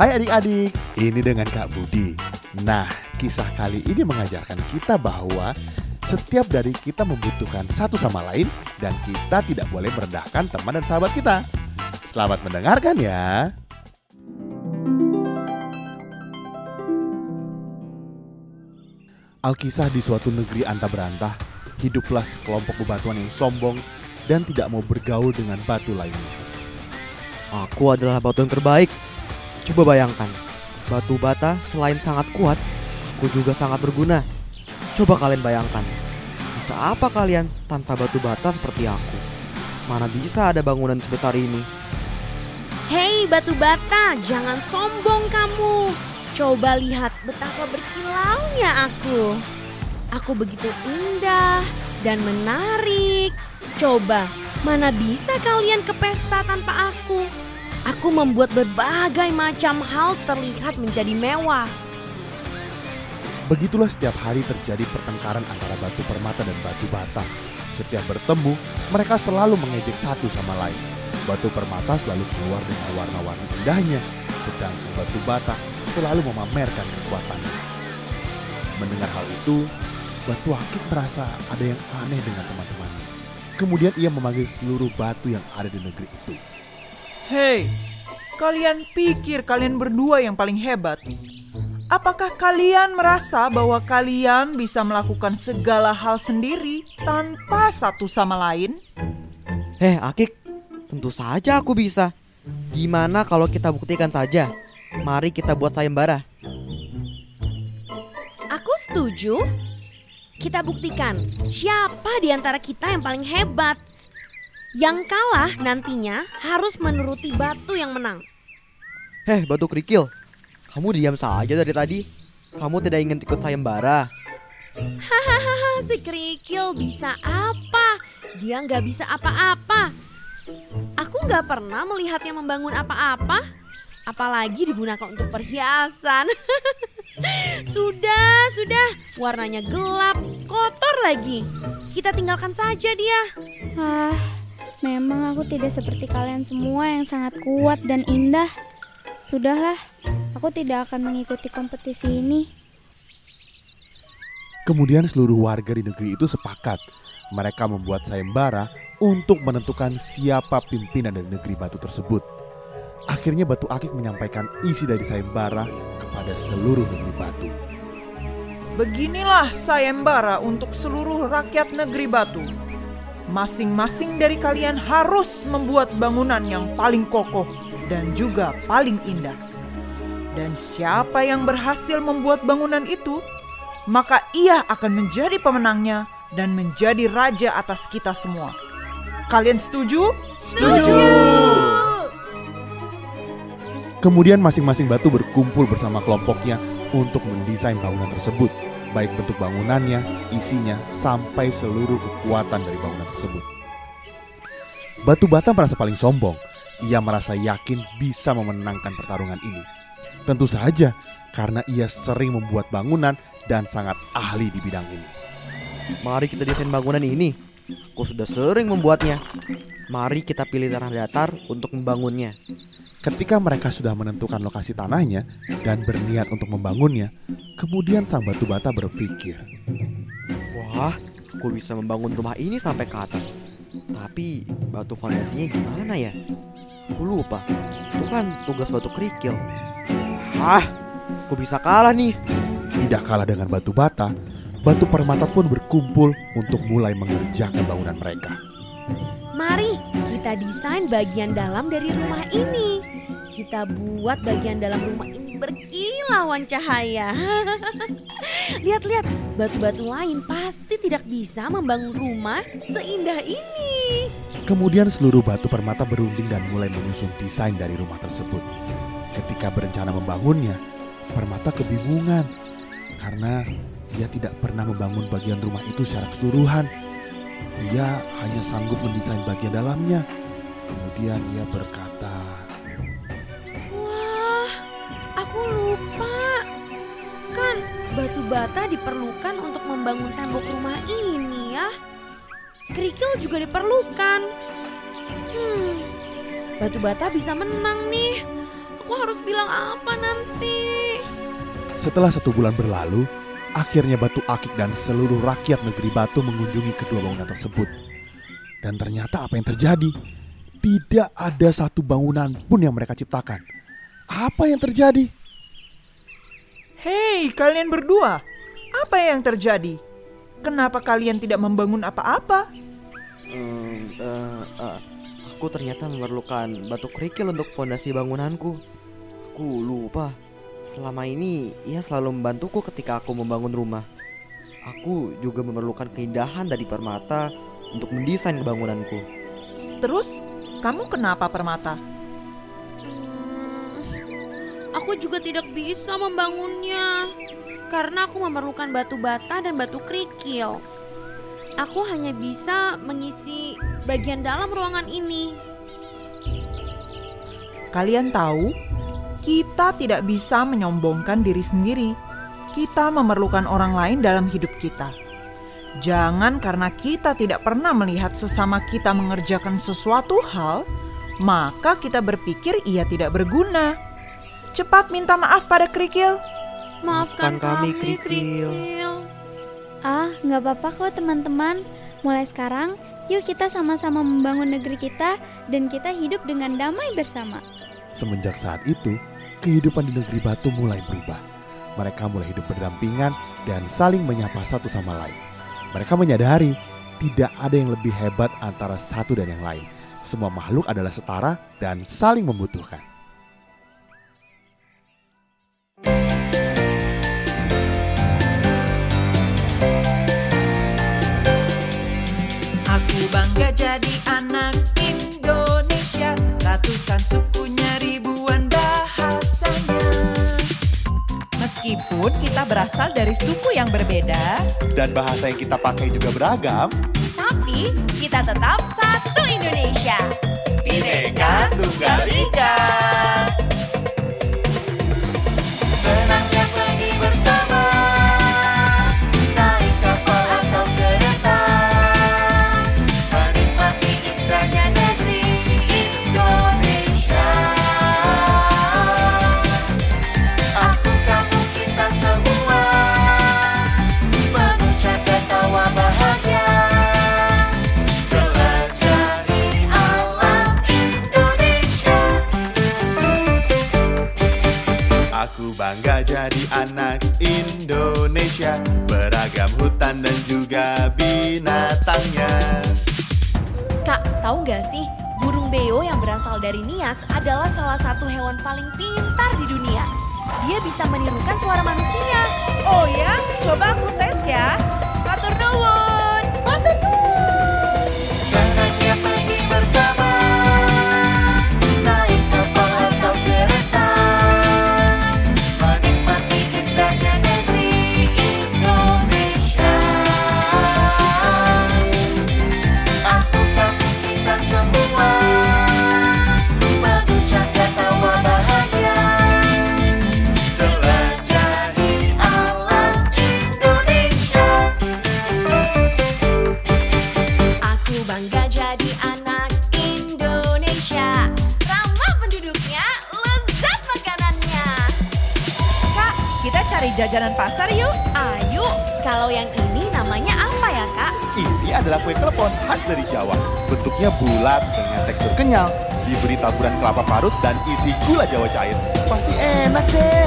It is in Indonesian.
Hai adik-adik, ini dengan Kak Budi. Nah, kisah kali ini mengajarkan kita bahwa setiap dari kita membutuhkan satu sama lain dan kita tidak boleh merendahkan teman dan sahabat kita. Selamat mendengarkan ya. Alkisah di suatu negeri anta berantah, hiduplah sekelompok bebatuan yang sombong dan tidak mau bergaul dengan batu lainnya. Aku adalah batu yang terbaik. Coba bayangkan, batu bata selain sangat kuat, aku juga sangat berguna. Coba kalian bayangkan, bisa apa kalian tanpa batu bata seperti aku? Mana bisa ada bangunan sebesar ini? Hei batu bata, jangan sombong kamu. Coba lihat betapa berkilaunya aku. Aku begitu indah dan menarik. Coba, mana bisa kalian ke pesta tanpa aku? Aku membuat berbagai macam hal terlihat menjadi mewah. Begitulah setiap hari terjadi pertengkaran antara batu permata dan batu bata. Setiap bertemu, mereka selalu mengejek satu sama lain. Batu permata selalu keluar dengan warna-warni indahnya, sedangkan batu bata selalu memamerkan kekuatannya. Mendengar hal itu, Batu Akik merasa ada yang aneh dengan teman-temannya. Kemudian ia memanggil seluruh batu yang ada di negeri itu. Hei, kalian pikir kalian berdua yang paling hebat? Apakah kalian merasa bahwa kalian bisa melakukan segala hal sendiri tanpa satu sama lain? Heh, Akik, tentu saja aku bisa. Gimana kalau kita buktikan saja? Mari kita buat sayembara. Aku setuju. Kita buktikan siapa di antara kita yang paling hebat. Yang kalah nantinya harus menuruti batu yang menang. Heh, batu kerikil. Kamu diam saja dari tadi. Kamu tidak ingin ikut sayembara. Hahaha, si kerikil bisa apa? Dia nggak bisa apa-apa. Aku nggak pernah melihatnya membangun apa-apa. Apalagi digunakan untuk perhiasan. sudah, sudah. Warnanya gelap, kotor lagi. Kita tinggalkan saja dia. Ah, memang aku tidak seperti kalian semua yang sangat kuat dan indah. Sudahlah, aku tidak akan mengikuti kompetisi ini. Kemudian seluruh warga di negeri itu sepakat. Mereka membuat sayembara untuk menentukan siapa pimpinan dari negeri batu tersebut. Akhirnya Batu Akik menyampaikan isi dari sayembara kepada seluruh negeri batu. Beginilah sayembara untuk seluruh rakyat negeri batu. Masing-masing dari kalian harus membuat bangunan yang paling kokoh dan juga paling indah. Dan siapa yang berhasil membuat bangunan itu, maka ia akan menjadi pemenangnya dan menjadi raja atas kita semua. Kalian setuju? Setuju. Kemudian masing-masing batu berkumpul bersama kelompoknya untuk mendesain bangunan tersebut, baik bentuk bangunannya, isinya, sampai seluruh kekuatan dari bangunan tersebut. Batu bata merasa paling sombong. Ia merasa yakin bisa memenangkan pertarungan ini. Tentu saja karena ia sering membuat bangunan dan sangat ahli di bidang ini. Mari kita desain bangunan ini. Aku sudah sering membuatnya. Mari kita pilih tanah datar untuk membangunnya. Ketika mereka sudah menentukan lokasi tanahnya dan berniat untuk membangunnya, kemudian sang batu bata berpikir, Wah, aku bisa membangun rumah ini sampai ke atas. Tapi batu fondasinya gimana ya? Aku lupa. Itu kan tugas batu kerikil. Ah, aku bisa kalah nih. Tidak kalah dengan batu bata, batu permata pun berkumpul untuk mulai mengerjakan bangunan mereka. Mari kita desain bagian dalam dari rumah ini. Kita buat bagian dalam rumah ini berkilauan cahaya. Lihat-lihat, batu-batu lain pasti tidak bisa membangun rumah seindah ini. Kemudian seluruh batu permata berunding dan mulai menyusun desain dari rumah tersebut. Ketika berencana membangunnya, permata kebingungan karena dia tidak pernah membangun bagian rumah itu secara keseluruhan. Dia hanya sanggup mendesain bagian dalamnya. Kemudian ia berkata, bata diperlukan untuk membangun tembok rumah ini ya. Kerikil juga diperlukan. Hmm, batu bata bisa menang nih. Aku harus bilang apa nanti? Setelah satu bulan berlalu, akhirnya Batu Akik dan seluruh rakyat negeri Batu mengunjungi kedua bangunan tersebut. Dan ternyata apa yang terjadi? Tidak ada satu bangunan pun yang mereka ciptakan. Apa yang terjadi? Hei, kalian berdua, apa yang terjadi? Kenapa kalian tidak membangun apa-apa? Hmm, eh, eh, aku ternyata memerlukan batu kerikil untuk fondasi bangunanku. Aku lupa. Selama ini ia selalu membantuku ketika aku membangun rumah. Aku juga memerlukan keindahan dari permata untuk mendesain bangunanku. Terus, kamu kenapa permata? Aku juga tidak bisa membangunnya karena aku memerlukan batu bata dan batu kerikil. Aku hanya bisa mengisi bagian dalam ruangan ini. Kalian tahu, kita tidak bisa menyombongkan diri sendiri. Kita memerlukan orang lain dalam hidup kita. Jangan karena kita tidak pernah melihat sesama kita mengerjakan sesuatu hal, maka kita berpikir ia tidak berguna. Cepat minta maaf pada kerikil. Maafkan, Maafkan kami, kami, Kerikil. kerikil. Ah, nggak apa-apa kok teman-teman. Mulai sekarang, yuk kita sama-sama membangun negeri kita dan kita hidup dengan damai bersama. Semenjak saat itu, kehidupan di negeri Batu mulai berubah. Mereka mulai hidup berdampingan dan saling menyapa satu sama lain. Mereka menyadari tidak ada yang lebih hebat antara satu dan yang lain. Semua makhluk adalah setara dan saling membutuhkan. Bangga jadi anak Indonesia Ratusan sukunya ribuan bahasanya Meskipun kita berasal dari suku yang berbeda Dan bahasa yang kita pakai juga beragam. Tapi kita tetap satu Indonesia. Bineka Tunggal Ika. Indonesia Beragam hutan dan juga binatangnya Kak, tahu nggak sih? Burung beo yang berasal dari Nias adalah salah satu hewan paling pintar di dunia. Dia bisa menirukan suara manusia. Oh ya, coba aku tes ya Matur cari jajanan pasar yuk. Ayo, kalau yang ini namanya apa ya kak? Ini adalah kue klepon khas dari Jawa. Bentuknya bulat dengan tekstur kenyal Diberi taburan kelapa parut dan isi gula jawa cair. Pasti enak deh